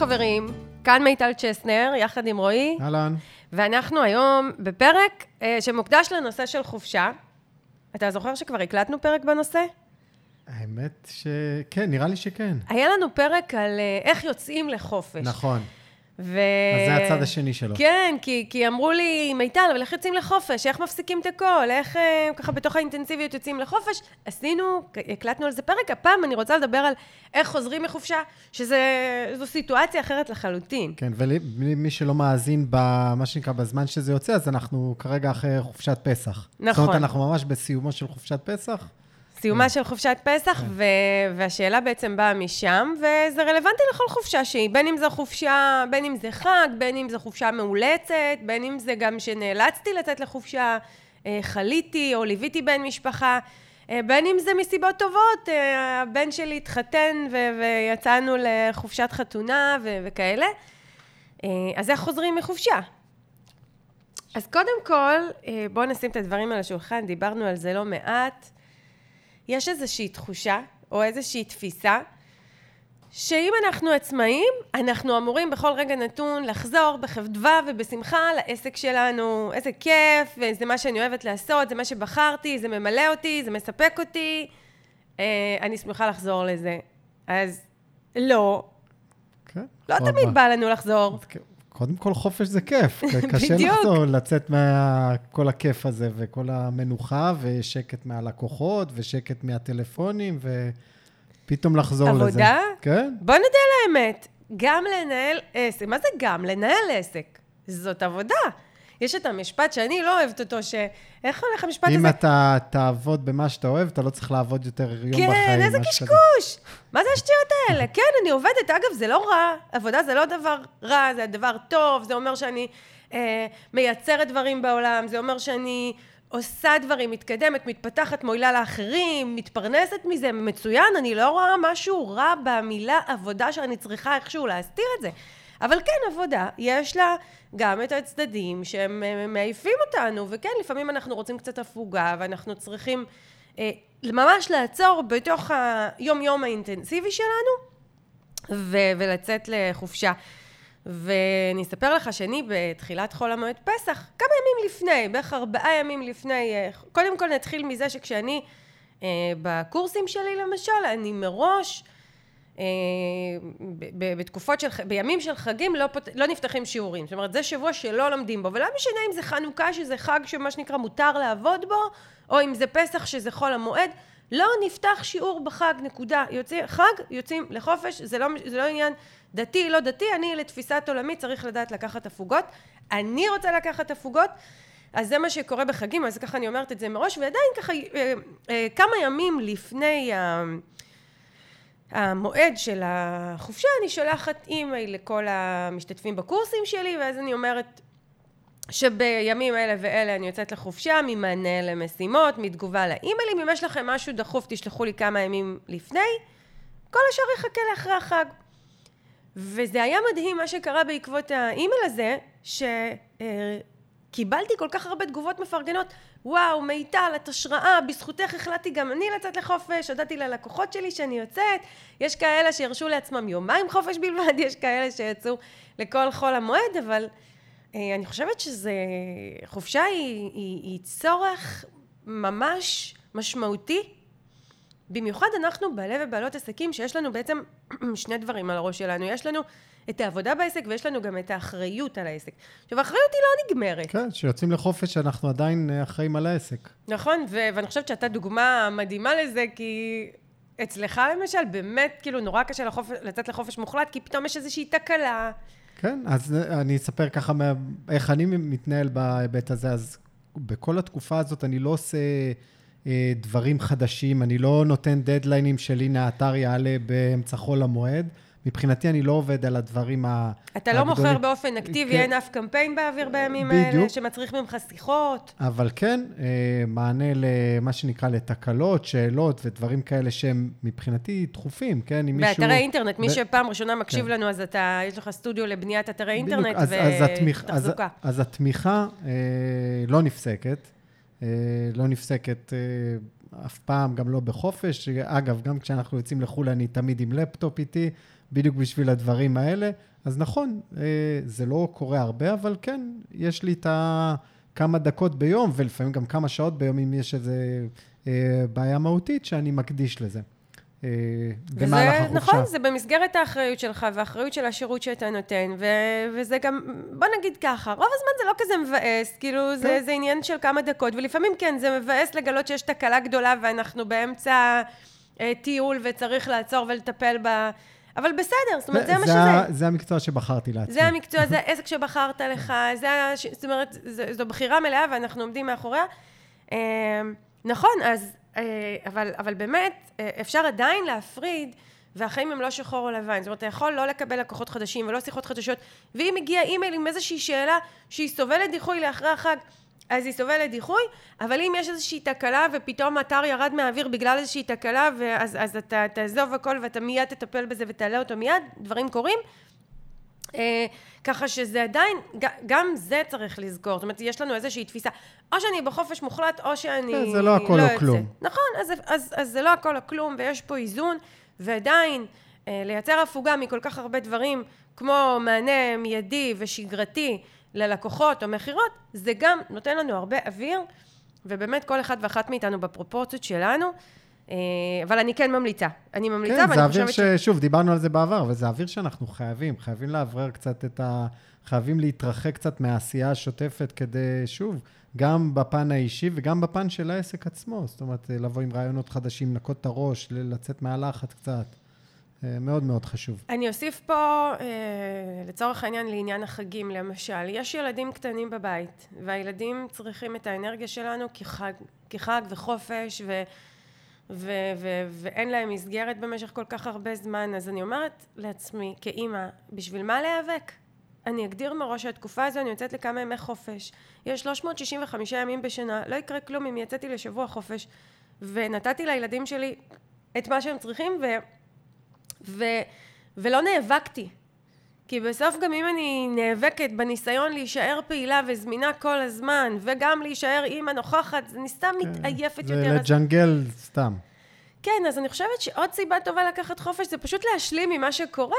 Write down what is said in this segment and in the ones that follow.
חברים, כאן מיטל צ'סנר, יחד עם רועי, אהלן. ואנחנו היום בפרק אה, שמוקדש לנושא של חופשה. אתה זוכר שכבר הקלטנו פרק בנושא? האמת שכן, נראה לי שכן. היה לנו פרק על אה, איך יוצאים לחופש. נכון. ו... אז זה הצד השני שלו. כן, כי, כי אמרו לי, מיטל, אבל איך יוצאים לחופש? איך מפסיקים את הכל? איך אה, ככה בתוך האינטנסיביות יוצאים לחופש? עשינו, הקלטנו על זה פרק. הפעם אני רוצה לדבר על איך חוזרים מחופשה, שזו סיטואציה אחרת לחלוטין. כן, ולמי שלא מאזין במה שנקרא בזמן שזה יוצא, אז אנחנו כרגע אחרי חופשת פסח. נכון. זאת אומרת, אנחנו ממש בסיומו של חופשת פסח. סיומה של חופשת פסח, ו- והשאלה בעצם באה משם, וזה רלוונטי לכל חופשה שהיא, בין אם זו חופשה, בין אם זה חג, בין אם זו חופשה מאולצת, בין אם זה גם שנאלצתי לצאת לחופשה, אה, חליתי או ליוויתי בן משפחה, אה, בין אם זה מסיבות טובות, אה, הבן שלי התחתן ו- ויצאנו לחופשת חתונה ו- וכאלה. אז איך חוזרים מחופשה? אז קודם כל, בואו נשים את הדברים על השולחן, דיברנו על זה לא מעט. יש איזושהי תחושה, או איזושהי תפיסה, שאם אנחנו עצמאים, אנחנו אמורים בכל רגע נתון לחזור בחדווה ובשמחה לעסק שלנו. איזה כיף, וזה מה שאני אוהבת לעשות, זה מה שבחרתי, זה ממלא אותי, זה מספק אותי. אה, אני שמחה לחזור לזה. אז לא. כן. לא תמיד בא לנו לחזור. קודם כל, חופש זה כיף. קשה לחזור, לצאת מכל הכיף הזה, וכל המנוחה, ושקט מהלקוחות, ושקט מהטלפונים, ופתאום לחזור עבודה? לזה. עבודה? כן. בוא נדע על האמת. גם לנהל עסק, מה זה גם? לנהל עסק. זאת עבודה. יש את המשפט שאני לא אוהבת אותו, ש... איך הולך המשפט אם הזה? אם אתה תעבוד במה שאתה אוהב, אתה לא צריך לעבוד יותר יום כן, בחיים. כן, איזה קשקוש. מה זה השטויות האלה? כן, אני עובדת. אגב, זה לא רע. עבודה זה לא דבר רע, זה דבר טוב. זה אומר שאני אה, מייצרת דברים בעולם, זה אומר שאני עושה דברים, מתקדמת, מתפתחת, מועילה לאחרים, מתפרנסת מזה, מצוין. אני לא רואה משהו רע במילה עבודה שאני צריכה איכשהו להסתיר את זה. אבל כן, עבודה, יש לה גם את הצדדים שהם אה, מעייפים אותנו, וכן, לפעמים אנחנו רוצים קצת הפוגה, ואנחנו צריכים אה, ממש לעצור בתוך היום-יום האינטנסיבי שלנו, ו- ולצאת לחופשה. ואני אספר לך שאני בתחילת חול המועד פסח, כמה ימים לפני, בערך ארבעה ימים לפני, אה, קודם כל נתחיל מזה שכשאני אה, בקורסים שלי למשל, אני מראש בתקופות של, בימים של חגים לא, פות, לא נפתחים שיעורים. זאת אומרת, זה שבוע שלא לומדים בו, ולא משנה אם זה חנוכה, שזה חג שמה שנקרא מותר לעבוד בו, או אם זה פסח, שזה חול המועד, לא נפתח שיעור בחג, נקודה. יוצא, חג, יוצאים לחופש, זה לא, זה לא עניין דתי, לא דתי, אני לתפיסת עולמי צריך לדעת לקחת הפוגות. אני רוצה לקחת הפוגות, אז זה מה שקורה בחגים, אז ככה אני אומרת את זה מראש, ועדיין ככה, אה, אה, כמה ימים לפני. המועד של החופשה, אני שולחת אימייל לכל המשתתפים בקורסים שלי, ואז אני אומרת שבימים אלה ואלה אני יוצאת לחופשה, ממענה למשימות, מתגובה לאימיילים, אם יש לכם משהו דחוף, תשלחו לי כמה ימים לפני, כל השאר יחכה לאחרי החג. וזה היה מדהים מה שקרה בעקבות האימייל הזה, שקיבלתי כל כך הרבה תגובות מפרגנות. וואו, מיטל, את השראה, בזכותך החלטתי גם אני לצאת לחופש, הודעתי ללקוחות שלי שאני יוצאת, יש כאלה שירשו לעצמם יומיים חופש בלבד, יש כאלה שיצאו לכל חול המועד, אבל אה, אני חושבת שזה, חופשה היא, היא, היא צורך ממש משמעותי, במיוחד אנחנו בעלי ובעלות עסקים שיש לנו בעצם שני דברים על הראש שלנו, יש לנו את העבודה בעסק, ויש לנו גם את האחריות על העסק. עכשיו, האחריות היא לא נגמרת. כן, כשיוצאים לחופש, אנחנו עדיין אה, אחראים על העסק. נכון, ו- ואני חושבת שאתה דוגמה מדהימה לזה, כי אצלך למשל, באמת, כאילו, נורא קשה לחופ... לצאת לחופש מוחלט, כי פתאום יש איזושהי תקלה. כן, אז אני אספר ככה מה... איך אני מתנהל בהיבט הזה. אז בכל התקופה הזאת אני לא עושה אה, דברים חדשים, אני לא נותן דדליינים של הנה האתר יעלה באמצע חול המועד. מבחינתי אני לא עובד על הדברים הגדולים. אתה לא מוכר באופן אקטיבי, כן. אין אף קמפיין באוויר בימים בדיוק. האלה שמצריך ממך שיחות. אבל כן, אה, מענה למה שנקרא לתקלות, שאלות ודברים כאלה שהם מבחינתי דחופים, כן? אם מישהו... באתרי אינטרנט. מי שפעם ראשונה מקשיב כן. לנו, אז אתה, יש לך סטודיו לבניית אתרי אינטרנט ותחזוקה. אז, אז, אז התמיכה אה, לא נפסקת. אה, לא נפסקת אף פעם, גם לא בחופש. אגב, גם כשאנחנו יוצאים לחו"ל, אני תמיד עם לפטופ איתי. בדיוק בשביל הדברים האלה. אז נכון, אה, זה לא קורה הרבה, אבל כן, יש לי את ה... כמה דקות ביום, ולפעמים גם כמה שעות ביום, אם יש איזו אה, בעיה מהותית, שאני מקדיש לזה. אה, במהלך החופשה. נכון, זה במסגרת האחריות שלך והאחריות של השירות שאתה נותן, ו- וזה גם, בוא נגיד ככה, רוב הזמן זה לא כזה מבאס, כאילו זה, כן. זה עניין של כמה דקות, ולפעמים כן, זה מבאס לגלות שיש תקלה גדולה ואנחנו באמצע אה, טיול וצריך לעצור ולטפל בה, אבל בסדר, זאת אומרת, זה, זה מה שזה. זה המקצוע שבחרתי לעצמי. זה המקצוע, זה העסק שבחרת לך, זה, זאת אומרת, זו, זו בחירה מלאה ואנחנו עומדים מאחוריה. אה, נכון, אז, אבל, אבל באמת, אה, אפשר עדיין להפריד, והחיים הם לא שחור או לבן. זאת אומרת, אתה יכול לא לקבל לקוחות חדשים ולא שיחות חדשות, ואם הגיע אימייל עם איזושהי שאלה שהיא סובלת דיחוי לאחרי החג, אז היא סובלת דיחוי, אבל אם יש איזושהי תקלה ופתאום האתר ירד מהאוויר בגלל איזושהי תקלה, ואז אז אתה תעזוב הכל ואתה מיד תטפל בזה ותעלה אותו מיד, דברים קורים. אה, ככה שזה עדיין, גם זה צריך לזכור. זאת אומרת, יש לנו איזושהי תפיסה, או שאני בחופש מוחלט, או שאני כן, זה לא הכל או יוצאת. כלום. נכון, אז, אז, אז זה לא הכל או כלום, ויש פה איזון, ועדיין אה, לייצר הפוגה מכל כך הרבה דברים, כמו מענה מיידי ושגרתי ללקוחות או מכירות, זה גם נותן לנו הרבה אוויר, ובאמת כל אחד ואחת מאיתנו בפרופורציות שלנו. אה, אבל אני כן ממליצה. אני ממליצה, כן, זה ואני אוויר חושבת ש... שוב, דיברנו על זה בעבר, וזה אוויר שאנחנו חייבים, חייבים לאוורר קצת את ה... חייבים להתרחק קצת מהעשייה השוטפת כדי, שוב, גם בפן האישי וגם בפן של העסק עצמו. זאת אומרת, לבוא עם רעיונות חדשים, לנקות את הראש, לצאת מהלחץ קצת. אה, מאוד מאוד חשוב. אני אוסיף פה, אה, לצורך העניין, לעניין החגים, למשל. יש ילדים קטנים בבית, והילדים צריכים את האנרגיה שלנו כחג, כחג וחופש, ו, ו, ו, ואין להם מסגרת במשך כל כך הרבה זמן. אז אני אומרת לעצמי, כאימא, בשביל מה להיאבק? אני אגדיר מראש שהתקופה הזו אני יוצאת לכמה ימי חופש. יש 365 ימים בשנה, לא יקרה כלום אם יצאתי לשבוע חופש, ונתתי לילדים שלי את מה שהם צריכים, ו... ו, ולא נאבקתי. כי בסוף גם אם אני נאבקת בניסיון להישאר פעילה וזמינה כל הזמן, וגם להישאר אימא נוכחת, אני סתם מתעייפת זה יותר. אז- לג'נגל סתם. כן, אז אני חושבת שעוד סיבה טובה לקחת חופש זה פשוט להשלים ממה שקורה.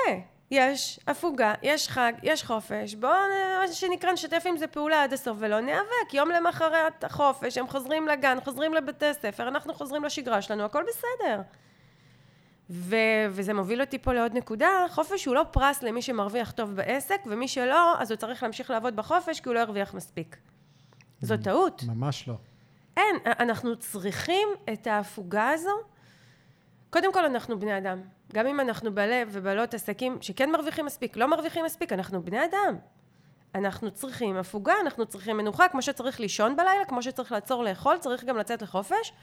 יש הפוגה, יש חג, יש חופש, בואו, מה שנקרא, נשתף עם זה פעולה עד הסוף ולא ניאבק. יום למחרת החופש, הם חוזרים לגן, חוזרים לבתי ספר, אנחנו חוזרים לשגרה שלנו, הכל בסדר. ו- וזה מוביל אותי פה לעוד נקודה, חופש הוא לא פרס למי שמרוויח טוב בעסק, ומי שלא, אז הוא צריך להמשיך לעבוד בחופש כי הוא לא הרוויח מספיק. זו טעות. ממש לא. אין, אנחנו צריכים את ההפוגה הזו. קודם כל, אנחנו בני אדם. גם אם אנחנו בעלי ובעלות עסקים שכן מרוויחים מספיק, לא מרוויחים מספיק, אנחנו בני אדם. אנחנו צריכים הפוגה, אנחנו צריכים מנוחה, כמו שצריך לישון בלילה, כמו שצריך לעצור לאכול, צריך גם לצאת לחופש.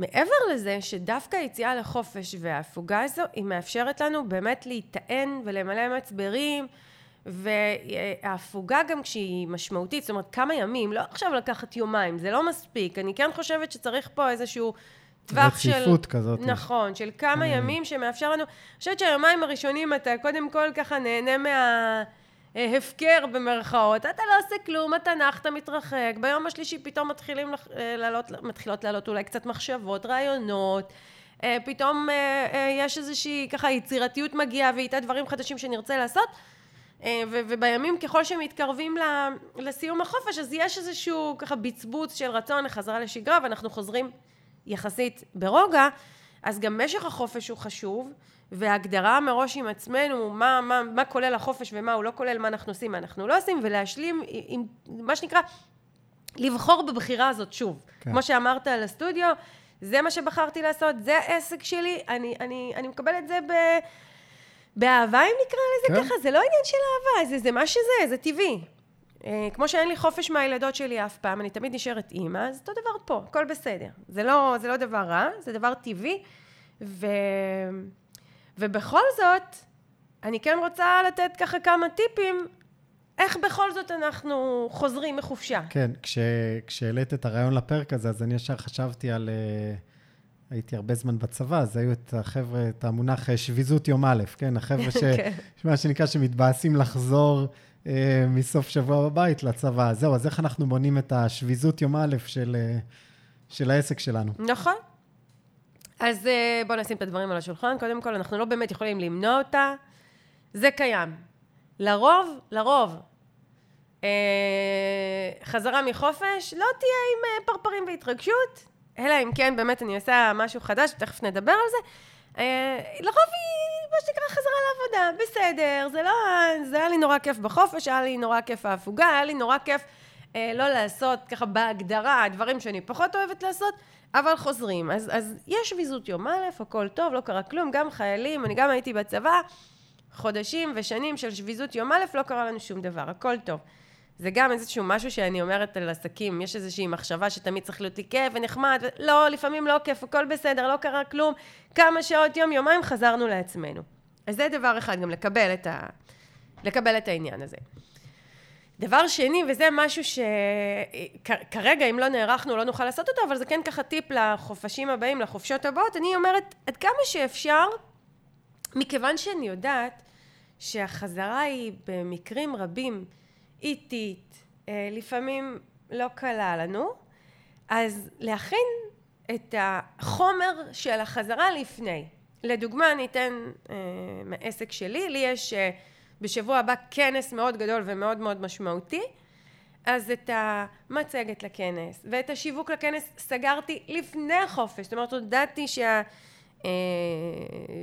ומעבר לזה, שדווקא היציאה לחופש וההפוגה הזו, היא מאפשרת לנו באמת להיטען ולמלא מצברים, וההפוגה גם כשהיא משמעותית, זאת אומרת כמה ימים, לא עכשיו לקחת יומיים, זה לא מספיק. אני כן חושבת שצריך פה איזשהו טווח של... רציפות כזאת. נכון, של כמה ימים שמאפשר לנו... אני חושבת שהיומיים הראשונים אתה קודם כל ככה נהנה מההפקר במרכאות. אתה לא עושה כלום, אתה נח, אתה מתרחק. ביום השלישי פתאום מתחילים אה, לעלות, מתחילות לעלות אולי קצת מחשבות, רעיונות. אה, פתאום אה, אה, יש איזושהי ככה יצירתיות מגיעה ואיתה דברים חדשים שנרצה לעשות. אה, ו- ובימים ככל שמתקרבים לסיום החופש, אז יש איזשהו ככה בצבוץ של רצון לחזרה לשגרה, ואנחנו חוזרים יחסית ברוגע, אז גם משך החופש הוא חשוב, וההגדרה מראש עם עצמנו, מה, מה, מה כולל החופש ומה הוא לא כולל, מה אנחנו עושים, מה אנחנו לא עושים, ולהשלים עם, עם מה שנקרא, לבחור בבחירה הזאת שוב. כן. כמו שאמרת על הסטודיו, זה מה שבחרתי לעשות, זה העסק שלי, אני, אני, אני מקבלת את זה ב... באהבה, אם נקרא לזה כן. ככה, זה לא עניין של אהבה, זה, זה מה שזה, זה טבעי. אה, כמו שאין לי חופש מהילדות שלי אף פעם, אני תמיד נשארת אימא, אז אותו דבר פה, הכל בסדר. זה לא, זה לא דבר רע, זה דבר טבעי, ו... ובכל זאת, אני כן רוצה לתת ככה כמה טיפים, איך בכל זאת אנחנו חוזרים מחופשה. כן, כש, כשהעלית את הרעיון לפרק הזה, אז אני ישר חשבתי על... אה, הייתי הרבה זמן בצבא, אז היו את החבר'ה, את המונח אה, שביזות יום א', כן? החבר'ה ש... כן. מה שנקרא, שמתבאסים לחזור מסוף שבוע בבית לצבא. זהו, אז איך אנחנו מונים את השביזות יום א' של, אה, של העסק שלנו? נכון. אז אה, בואו נשים את הדברים על השולחן. קודם כל, אנחנו לא באמת יכולים למנוע אותה. זה קיים. לרוב, לרוב, אה, חזרה מחופש לא תהיה עם אה, פרפרים והתרגשות, אלא אם כן באמת אני עושה משהו חדש, תכף נדבר על זה. אה, לרוב היא, מה שנקרא, חזרה לעבודה, בסדר, זה לא... זה היה לי נורא כיף בחופש, היה לי נורא כיף ההפוגה, היה לי נורא כיף אה, לא לעשות ככה בהגדרה דברים שאני פחות אוהבת לעשות, אבל חוזרים. אז, אז יש ויזות יום א', הכל טוב, לא קרה כלום, גם חיילים, אני גם הייתי בצבא, חודשים ושנים של שביזות יום א', לא קרה לנו שום דבר, הכל טוב. זה גם איזשהו משהו שאני אומרת על עסקים, יש איזושהי מחשבה שתמיד צריך להיות לי כיף ונחמד. לא, לפעמים לא כיף, הכל בסדר, לא קרה כלום, כמה שעות, יום, יומיים, חזרנו לעצמנו. אז זה דבר אחד, גם לקבל את, ה... לקבל את העניין הזה. דבר שני, וזה משהו שכרגע, אם לא נערכנו, לא נוכל לעשות אותו, אבל זה כן ככה טיפ לחופשים הבאים, לחופשות הבאות, אני אומרת, עד כמה שאפשר, מכיוון שאני יודעת שהחזרה היא במקרים רבים איטית, אה, לפעמים לא קלה לנו, אז להכין את החומר של החזרה לפני. לדוגמה, אני אתן אה, מעסק שלי, לי יש אה, בשבוע הבא כנס מאוד גדול ומאוד מאוד משמעותי, אז את המצגת לכנס ואת השיווק לכנס סגרתי לפני החופש, זאת אומרת הודעתי שה...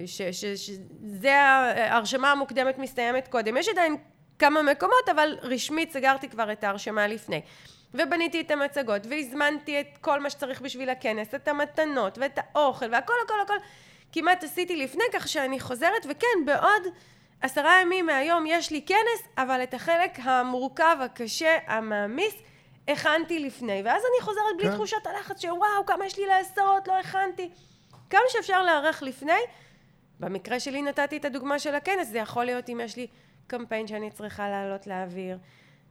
שזה ההרשמה המוקדמת מסתיימת קודם. יש עדיין כמה מקומות, אבל רשמית סגרתי כבר את ההרשמה לפני. ובניתי את המצגות, והזמנתי את כל מה שצריך בשביל הכנס, את המתנות, ואת האוכל, והכל הכל הכל כמעט עשיתי לפני, כך שאני חוזרת, וכן, בעוד עשרה ימים מהיום יש לי כנס, אבל את החלק המורכב, הקשה, המעמיס, הכנתי לפני. ואז אני חוזרת בלי כן. תחושת הלחץ שוואו, כמה יש לי לעשות, לא הכנתי. כמה שאפשר להיערך לפני. במקרה שלי נתתי את הדוגמה של הכנס, זה יכול להיות אם יש לי קמפיין שאני צריכה לעלות לאוויר.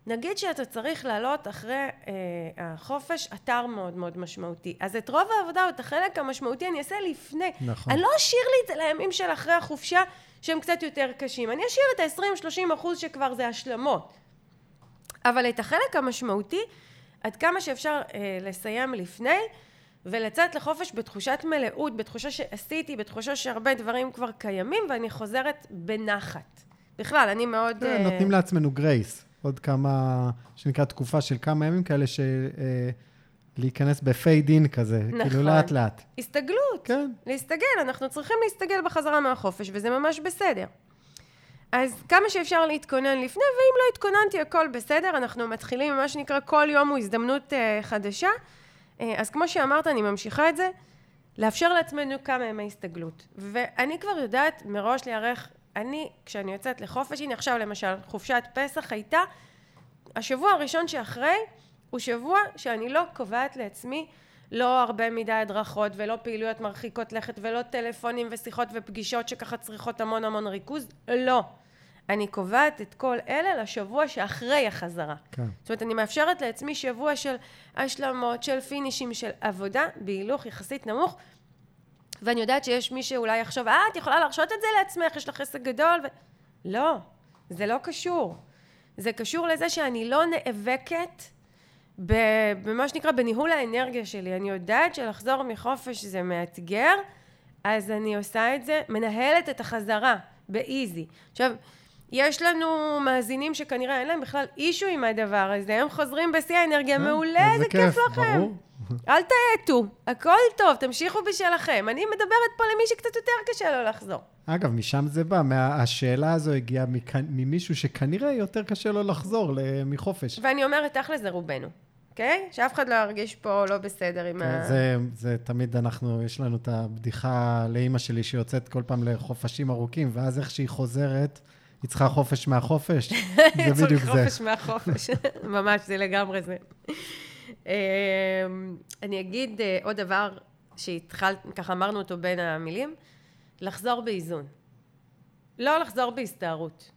נגיד שאתה צריך לעלות אחרי אה, החופש אתר מאוד מאוד משמעותי. אז את רוב העבודה או את החלק המשמעותי אני אעשה לפני. נכון. אני לא אשאיר לי את זה לימים של אחרי החופשה שהם קצת יותר קשים. אני אשאיר את ה-20-30 אחוז שכבר זה השלמות. אבל את החלק המשמעותי, עד כמה שאפשר אה, לסיים לפני, ולצאת לחופש בתחושת מלאות, בתחושה שעשיתי, בתחושה שהרבה דברים כבר קיימים, ואני חוזרת בנחת. בכלל, אני מאוד... כן, uh... נותנים לעצמנו גרייס. עוד כמה, שנקרא תקופה של כמה ימים כאלה, של uh, להיכנס בפייד אין כזה, כאילו נכון. כאילו לאט לאט. הסתגלות. כן. להסתגל, אנחנו צריכים להסתגל בחזרה מהחופש, וזה ממש בסדר. אז כמה שאפשר להתכונן לפני, ואם לא התכוננתי, הכל בסדר. אנחנו מתחילים, מה שנקרא, כל יום הוא הזדמנות uh, חדשה. Uh, אז כמו שאמרת, אני ממשיכה את זה. לאפשר לעצמנו כמה ימי הסתגלות. ואני כבר יודעת מראש להיערך אני, כשאני יוצאת לחופש, הנה עכשיו למשל, חופשת פסח הייתה, השבוע הראשון שאחרי, הוא שבוע שאני לא קובעת לעצמי לא הרבה מדי הדרכות ולא פעילויות מרחיקות לכת ולא טלפונים ושיחות ופגישות שככה צריכות המון המון ריכוז, לא. אני קובעת את כל אלה לשבוע שאחרי החזרה. כן. זאת אומרת, אני מאפשרת לעצמי שבוע של השלמות, של פינישים, של עבודה בהילוך יחסית נמוך, ואני יודעת שיש מי שאולי יחשוב, אה, את יכולה להרשות את זה לעצמך, יש לך עסק גדול. ו... לא, זה לא קשור. זה קשור לזה שאני לא נאבקת במה שנקרא בניהול האנרגיה שלי. אני יודעת שלחזור מחופש זה מאתגר, אז אני עושה את זה, מנהלת את החזרה באיזי. עכשיו, יש לנו מאזינים שכנראה אין להם בכלל אישו עם הדבר הזה, הם חוזרים בשיא האנרגיה, אה, מעולה, איזה כיף לכם. ברור. אל תאטו, הכל טוב, תמשיכו בשלכם. אני מדברת פה למי שקצת יותר קשה לו לחזור. אגב, משם זה בא, מה, השאלה הזו הגיעה מכ... ממישהו שכנראה יותר קשה לו לחזור מחופש. ואני אומרת, תכל'ס זה רובנו, אוקיי? Okay? שאף אחד לא ירגיש פה לא בסדר עם כן, ה... זה, זה תמיד אנחנו, יש לנו את הבדיחה לאימא שלי שיוצאת כל פעם לחופשים ארוכים, ואז איך שהיא חוזרת... היא צריכה חופש מהחופש, זה בדיוק זה. צריך חופש מהחופש, ממש, זה לגמרי זה. אמ, אני אגיד אה, עוד דבר שהתחלת, ככה אמרנו אותו בין המילים, לחזור באיזון. לא לחזור בהסתערות.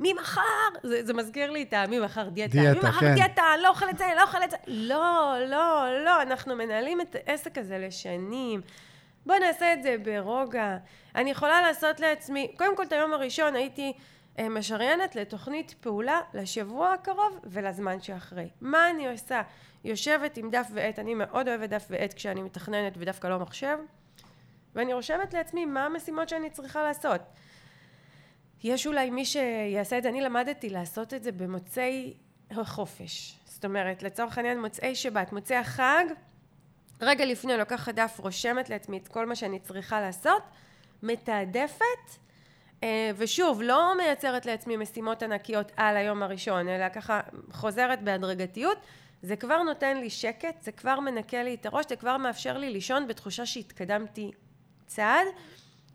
ממחר, זה, זה מזכיר לי את הממחר דיאטה. דיאטה, ממחר כן. דיאטה, לא אוכל את זה, לא אוכל את זה. לא, לא, לא, אנחנו מנהלים את העסק הזה לשנים. בואו נעשה את זה ברוגע. אני יכולה לעשות לעצמי, קודם כל את היום הראשון הייתי משריינת לתוכנית פעולה לשבוע הקרוב ולזמן שאחרי. מה אני עושה? יושבת עם דף ועט, אני מאוד אוהבת דף ועט כשאני מתכננת ודווקא לא מחשב. ואני רושמת לעצמי מה המשימות שאני צריכה לעשות. יש אולי מי שיעשה את זה, אני למדתי לעשות את זה במוצאי החופש. זאת אומרת, לצורך העניין מוצאי שבת, מוצאי החג, רגע לפני לוקחת דף, רושמת לעצמי את כל מה שאני צריכה לעשות, מתעדפת, אה, ושוב, לא מייצרת לעצמי משימות ענקיות על היום הראשון, אלא ככה חוזרת בהדרגתיות, זה כבר נותן לי שקט, זה כבר מנקה לי את הראש, זה כבר מאפשר לי לישון בתחושה שהתקדמתי צעד.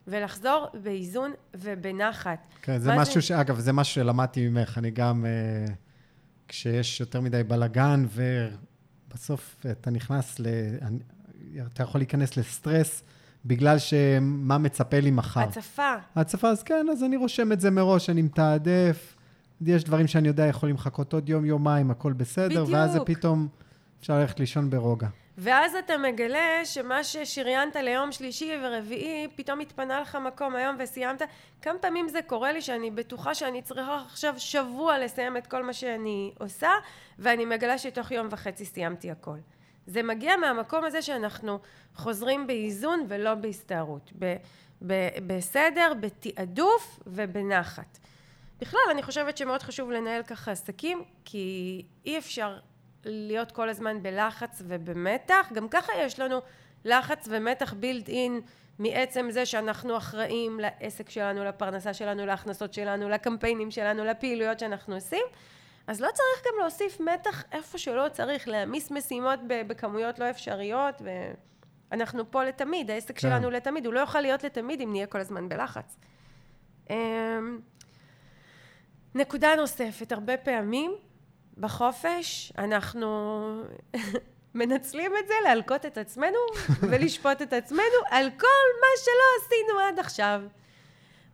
ולחזור באיזון ובנחת. כן, זה משהו זה... ש... אגב, זה משהו שלמדתי ממך. אני גם, אה, כשיש יותר מדי בלאגן, ובסוף אתה נכנס ל... אתה יכול להיכנס לסטרס, בגלל שמה מצפה לי מחר. הצפה. הצפה, אז כן, אז אני רושם את זה מראש, אני מתעדף. יש דברים שאני יודע יכולים לחכות עוד יום, יומיים, הכל בסדר, בדיוק. ואז זה פתאום אפשר ללכת לישון ברוגע. ואז אתה מגלה שמה ששריינת ליום שלישי ורביעי, פתאום התפנה לך מקום היום וסיימת. כמה פעמים זה קורה לי שאני בטוחה שאני צריכה עכשיו שבוע לסיים את כל מה שאני עושה, ואני מגלה שתוך יום וחצי סיימתי הכל. זה מגיע מהמקום הזה שאנחנו חוזרים באיזון ולא בהסתערות. ב- ב- בסדר, בתעדוף ובנחת. בכלל, אני חושבת שמאוד חשוב לנהל ככה עסקים, כי אי אפשר להיות כל הזמן בלחץ ובמתח. גם ככה יש לנו לחץ ומתח בילד אין מעצם זה שאנחנו אחראים לעסק שלנו, לפרנסה שלנו, להכנסות שלנו, לקמפיינים שלנו, לפעילויות שאנחנו עושים. אז לא צריך גם להוסיף מתח איפה שלא צריך, להעמיס משימות בכמויות לא אפשריות, ואנחנו פה לתמיד, העסק כן. שלנו לתמיד, הוא לא יוכל להיות לתמיד אם נהיה כל הזמן בלחץ. אמ, נקודה נוספת, הרבה פעמים בחופש אנחנו מנצלים את זה להלקות את עצמנו ולשפוט את עצמנו על כל מה שלא עשינו עד עכשיו.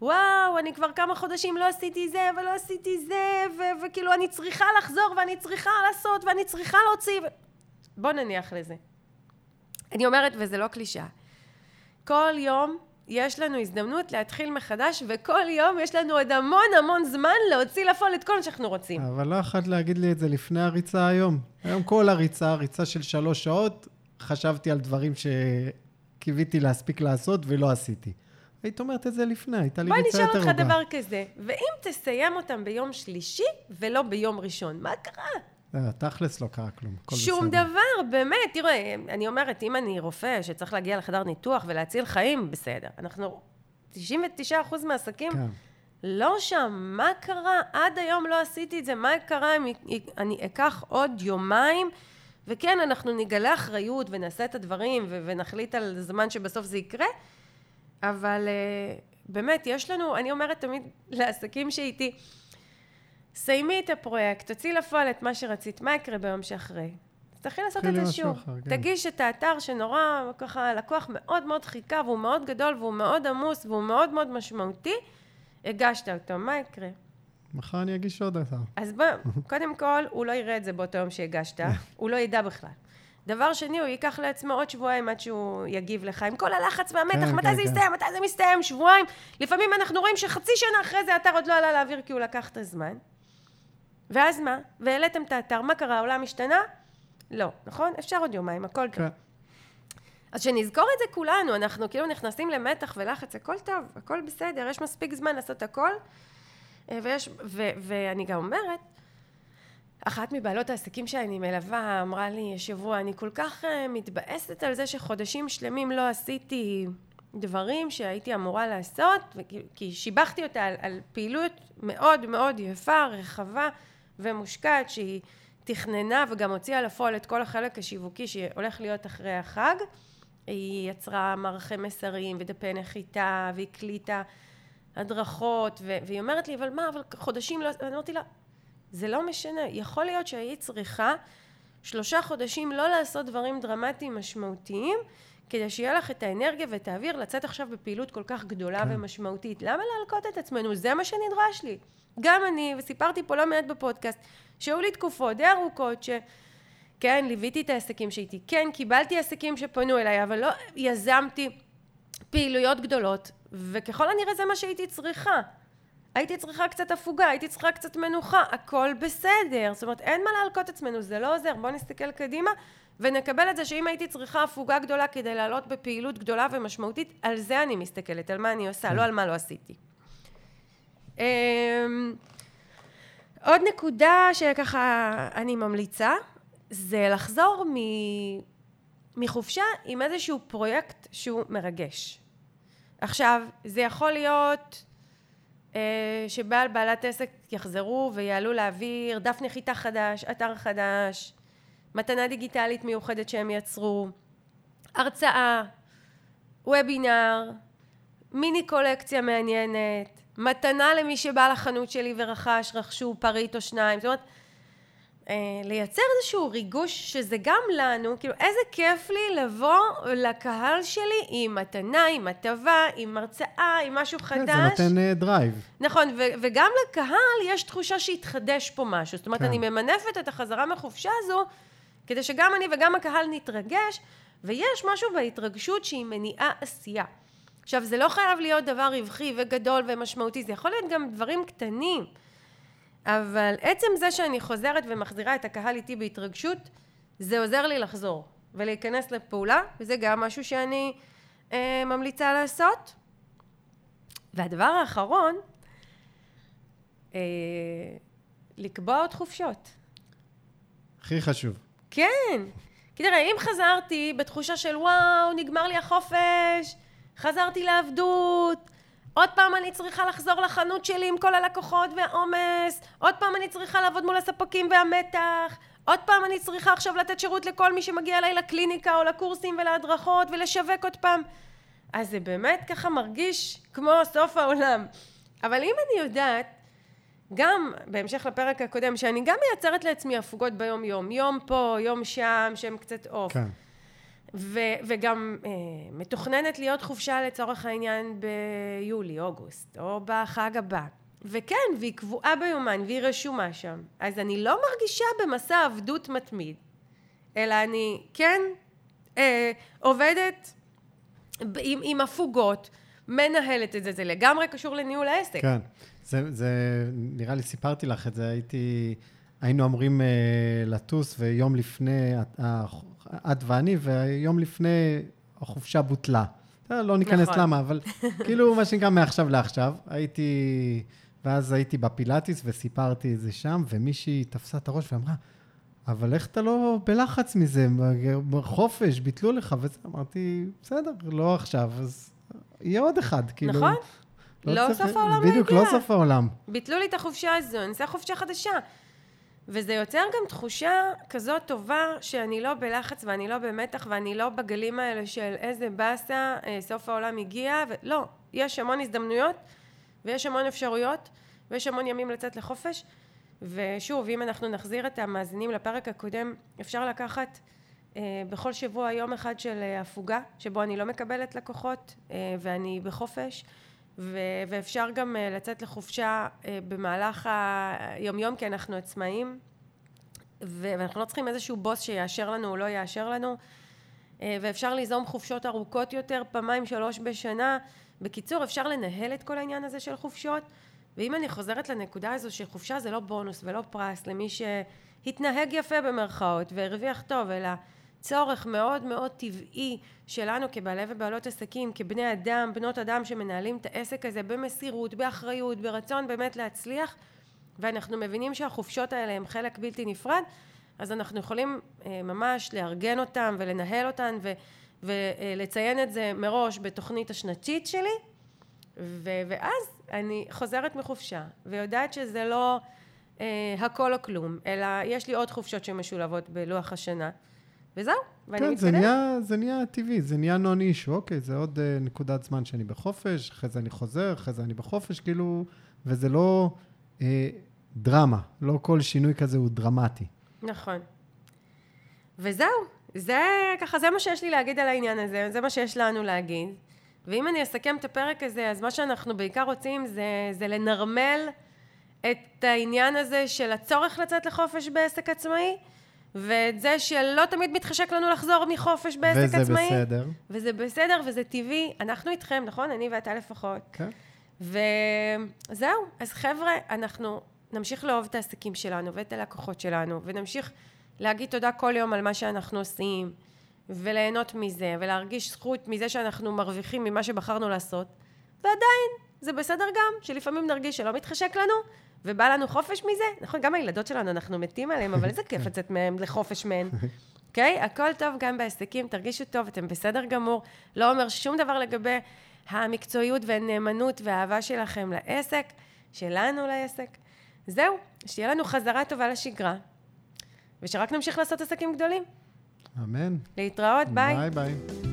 וואו, אני כבר כמה חודשים לא עשיתי זה ולא עשיתי זה, ו- וכאילו אני צריכה לחזור ואני צריכה לעשות ואני צריכה להוציא. ו... בוא נניח לזה. אני אומרת, וזה לא קלישאה, כל יום יש לנו הזדמנות להתחיל מחדש, וכל יום יש לנו עוד המון המון זמן להוציא לפועל את כל מה שאנחנו רוצים. אבל לא יכולת להגיד לי את זה לפני הריצה היום. היום כל הריצה, ריצה של שלוש שעות, חשבתי על דברים שקיוויתי להספיק לעשות ולא עשיתי. היית אומרת את זה לפני, הייתה לי ריצה יותר רבה. בוא נשאל אותך דבר כזה, ואם תסיים אותם ביום שלישי ולא ביום ראשון, מה קרה? לא, תכלס לא קרה כלום, הכל בסדר. שום דבר, באמת. תראה, אני אומרת, אם אני רופא שצריך להגיע לחדר ניתוח ולהציל חיים, בסדר. אנחנו, 99% מהעסקים כן. לא שם. מה קרה? עד היום לא עשיתי את זה. מה קרה אם אני אקח עוד יומיים? וכן, אנחנו נגלה אחריות ונעשה את הדברים ונחליט על זמן שבסוף זה יקרה, אבל אה, באמת, יש לנו, אני אומרת תמיד לעסקים שאיתי, סיימי את הפרויקט, תוציאי לפועל את מה שרצית, מה יקרה ביום שאחרי? תתחיל לעשות את זה שוב. אחר, כן. תגיש את האתר שנורא, ככה, הלקוח מאוד מאוד חיכה, והוא מאוד גדול, והוא מאוד עמוס, והוא מאוד מאוד משמעותי, הגשת אותו, מה יקרה? מחר אני אגיש עוד אתר. אז בוא, קודם כל, הוא לא יראה את זה באותו יום שהגשת, הוא לא ידע בכלל. דבר שני, הוא ייקח לעצמו עוד שבועיים עד שהוא יגיב לך, עם כל הלחץ והמתח, כן, מתי כן, זה כן. יסתיים, מתי זה מסתיים, שבועיים. לפעמים אנחנו רואים שחצי שנה אחרי זה האתר עוד לא עלה לאוויר כי הוא לקח את הזמן. ואז מה? והעליתם את האתר, מה קרה? העולם השתנה? לא, נכון? אפשר עוד יומיים, הכל טוב. כן. אז שנזכור את זה כולנו, אנחנו כאילו נכנסים למתח ולחץ, הכל טוב, הכל בסדר, יש מספיק זמן לעשות הכל. אה, ויש, ו, ואני גם אומרת, אחת מבעלות העסקים שאני מלווה אמרה לי השבוע, אני כל כך אה, מתבאסת על זה שחודשים שלמים לא עשיתי דברים שהייתי אמורה לעשות, כי שיבחתי אותה על, על פעילות מאוד מאוד יפה, רחבה, ומושקעת שהיא תכננה וגם הוציאה לפועל את כל החלק השיווקי שהולך להיות אחרי החג. היא יצרה מערכי מסרים ודפי נחיתה והקליטה הדרכות והיא אומרת לי אבל מה אבל חודשים לא אני אמרתי לה זה לא משנה יכול להיות שהיית צריכה שלושה חודשים לא לעשות דברים דרמטיים משמעותיים כדי שיהיה לך את האנרגיה ואת האוויר לצאת עכשיו בפעילות כל כך גדולה כן. ומשמעותית למה להלקות את עצמנו זה מה שנדרש לי גם אני, וסיפרתי פה לא מעט בפודקאסט, שהיו לי תקופות די ארוכות ש... כן, ליוויתי את העסקים שהייתי, כן, קיבלתי עסקים שפנו אליי, אבל לא יזמתי פעילויות גדולות, וככל הנראה זה מה שהייתי צריכה. הייתי צריכה קצת הפוגה, הייתי צריכה קצת מנוחה, הכל בסדר. זאת אומרת, אין מה להלקות עצמנו, זה לא עוזר. בואו נסתכל קדימה ונקבל את זה שאם הייתי צריכה הפוגה גדולה כדי לעלות בפעילות גדולה ומשמעותית, על זה אני מסתכלת, על מה אני עושה, כן. לא על מה לא עשיתי. אמ, עוד נקודה שככה אני ממליצה, זה לחזור מ... מחופשה עם איזשהו פרויקט שהוא מרגש. עכשיו, זה יכול להיות שבעל בעלת עסק יחזרו ויעלו להעביר דף נחיתה חדש, אתר חדש, מתנה דיגיטלית מיוחדת שהם יצרו, הרצאה, וובינר, מיני קולקציה מעניינת, מתנה למי שבא לחנות שלי ורכש, רכשו פריט או שניים, זאת אומרת, אה, לייצר איזשהו ריגוש שזה גם לנו, כאילו איזה כיף לי לבוא לקהל שלי עם מתנה, עם הטבה, עם הרצאה, עם משהו כן, חדש. זה נותן אה, drive. נכון, ו- וגם לקהל יש תחושה שהתחדש פה משהו. זאת אומרת, כן. אני ממנפת את החזרה מחופשה הזו, כדי שגם אני וגם הקהל נתרגש, ויש משהו בהתרגשות שהיא מניעה עשייה. עכשיו, זה לא חייב להיות דבר רווחי וגדול ומשמעותי, זה יכול להיות גם דברים קטנים. אבל עצם זה שאני חוזרת ומחזירה את הקהל איתי בהתרגשות, זה עוזר לי לחזור ולהיכנס לפעולה, וזה גם משהו שאני אה, ממליצה לעשות. והדבר האחרון, אה, לקבוע עוד חופשות. הכי חשוב. כן. כי תראה, אם חזרתי בתחושה של וואו, נגמר לי החופש, חזרתי לעבדות, עוד פעם אני צריכה לחזור לחנות שלי עם כל הלקוחות והעומס, עוד פעם אני צריכה לעבוד מול הספקים והמתח, עוד פעם אני צריכה עכשיו לתת שירות לכל מי שמגיע אליי לקליניקה או לקורסים ולהדרכות ולשווק עוד פעם. אז זה באמת ככה מרגיש כמו סוף העולם. אבל אם אני יודעת, גם בהמשך לפרק הקודם, שאני גם מייצרת לעצמי הפוגות ביום יום, יום פה, יום שם, שהם קצת אוף. כן. ו- וגם אה, מתוכננת להיות חופשה לצורך העניין ביולי, אוגוסט, או בחג הבא. וכן, והיא קבועה ביומן, והיא רשומה שם. אז אני לא מרגישה במסע עבדות מתמיד, אלא אני כן אה, עובדת עם, עם הפוגות, מנהלת את זה, זה לגמרי קשור לניהול העסק. כן. זה, זה, נראה לי סיפרתי לך את זה, הייתי, היינו אמורים uh, לטוס, ויום לפני, את, אה, ואני, ויום לפני החופשה בוטלה. בסדר, לא ניכנס נכון. למה, אבל כאילו, מה שנקרא, מעכשיו לעכשיו. הייתי, ואז הייתי בפילאטיס וסיפרתי את זה שם, ומישהי תפסה את הראש ואמרה, אבל איך אתה לא בלחץ מזה? חופש, ביטלו לך וזה. אמרתי, בסדר, לא עכשיו, אז יהיה עוד אחד. כאילו, נכון. לא צריך- סוף העולם בדיוק, להגיע. לא סוף העולם. ביטלו לי את החופשה הזו, אני עושה חופשה חדשה. וזה יוצר גם תחושה כזאת טובה שאני לא בלחץ ואני לא במתח ואני לא בגלים האלה של איזה באסה, אה, סוף העולם הגיע, ולא, יש המון הזדמנויות ויש המון אפשרויות ויש המון ימים לצאת לחופש. ושוב, אם אנחנו נחזיר את המאזינים לפרק הקודם, אפשר לקחת אה, בכל שבוע יום אחד של אה, הפוגה, שבו אני לא מקבלת לקוחות אה, ואני בחופש. ו- ואפשר גם אה, לצאת לחופשה אה, במהלך היומיום, כי אנחנו עצמאים, ו- ואנחנו לא צריכים איזשהו בוס שיאשר לנו או לא יאשר לנו, אה, ואפשר ליזום חופשות ארוכות יותר, פעמיים שלוש בשנה. בקיצור, אפשר לנהל את כל העניין הזה של חופשות, ואם אני חוזרת לנקודה הזו שחופשה זה לא בונוס ולא פרס למי שהתנהג יפה במרכאות והרוויח טוב, אלא צורך מאוד מאוד טבעי שלנו כבעלי ובעלות עסקים, כבני אדם, בנות אדם שמנהלים את העסק הזה במסירות, באחריות, ברצון באמת להצליח, ואנחנו מבינים שהחופשות האלה הם חלק בלתי נפרד, אז אנחנו יכולים אה, ממש לארגן אותם ולנהל אותן ו, ולציין את זה מראש בתוכנית השנתית שלי, ו, ואז אני חוזרת מחופשה ויודעת שזה לא אה, הכל או כלום, אלא יש לי עוד חופשות שמשולבות בלוח השנה. וזהו, ואני כן, מתקדמת. נהיה, זה נהיה טבעי, זה נהיה נון אישו, אוקיי, זה עוד uh, נקודת זמן שאני בחופש, אחרי זה אני חוזר, אחרי זה אני בחופש, כאילו, וזה לא uh, דרמה, לא כל שינוי כזה הוא דרמטי. נכון. וזהו, זה ככה, זה מה שיש לי להגיד על העניין הזה, זה מה שיש לנו להגיד. ואם אני אסכם את הפרק הזה, אז מה שאנחנו בעיקר רוצים זה, זה לנרמל את העניין הזה של הצורך לצאת לחופש בעסק עצמאי, ואת זה שלא תמיד מתחשק לנו לחזור מחופש בעסק וזה עצמאי. בסדר. וזה בסדר וזה טבעי. אנחנו איתכם, נכון? אני ואתה לפחות. כן. וזהו, אז חבר'ה, אנחנו נמשיך לאהוב את העסקים שלנו ואת הלקוחות שלנו, ונמשיך להגיד תודה כל יום על מה שאנחנו עושים, וליהנות מזה, ולהרגיש זכות מזה שאנחנו מרוויחים ממה שבחרנו לעשות, ועדיין, זה בסדר גם, שלפעמים נרגיש שלא מתחשק לנו, ובא לנו חופש מזה. נכון, גם הילדות שלנו, אנחנו מתים עליהן, אבל איזה כיף לצאת מהם לחופש מהן. אוקיי? Okay? הכל טוב גם בעסקים, תרגישו טוב, אתם בסדר גמור. לא אומר שום דבר לגבי המקצועיות והנאמנות והאהבה שלכם לעסק, שלנו לעסק. זהו, שתהיה לנו חזרה טובה לשגרה, ושרק נמשיך לעשות עסקים גדולים. אמן. להתראות, ביי. ביי ביי.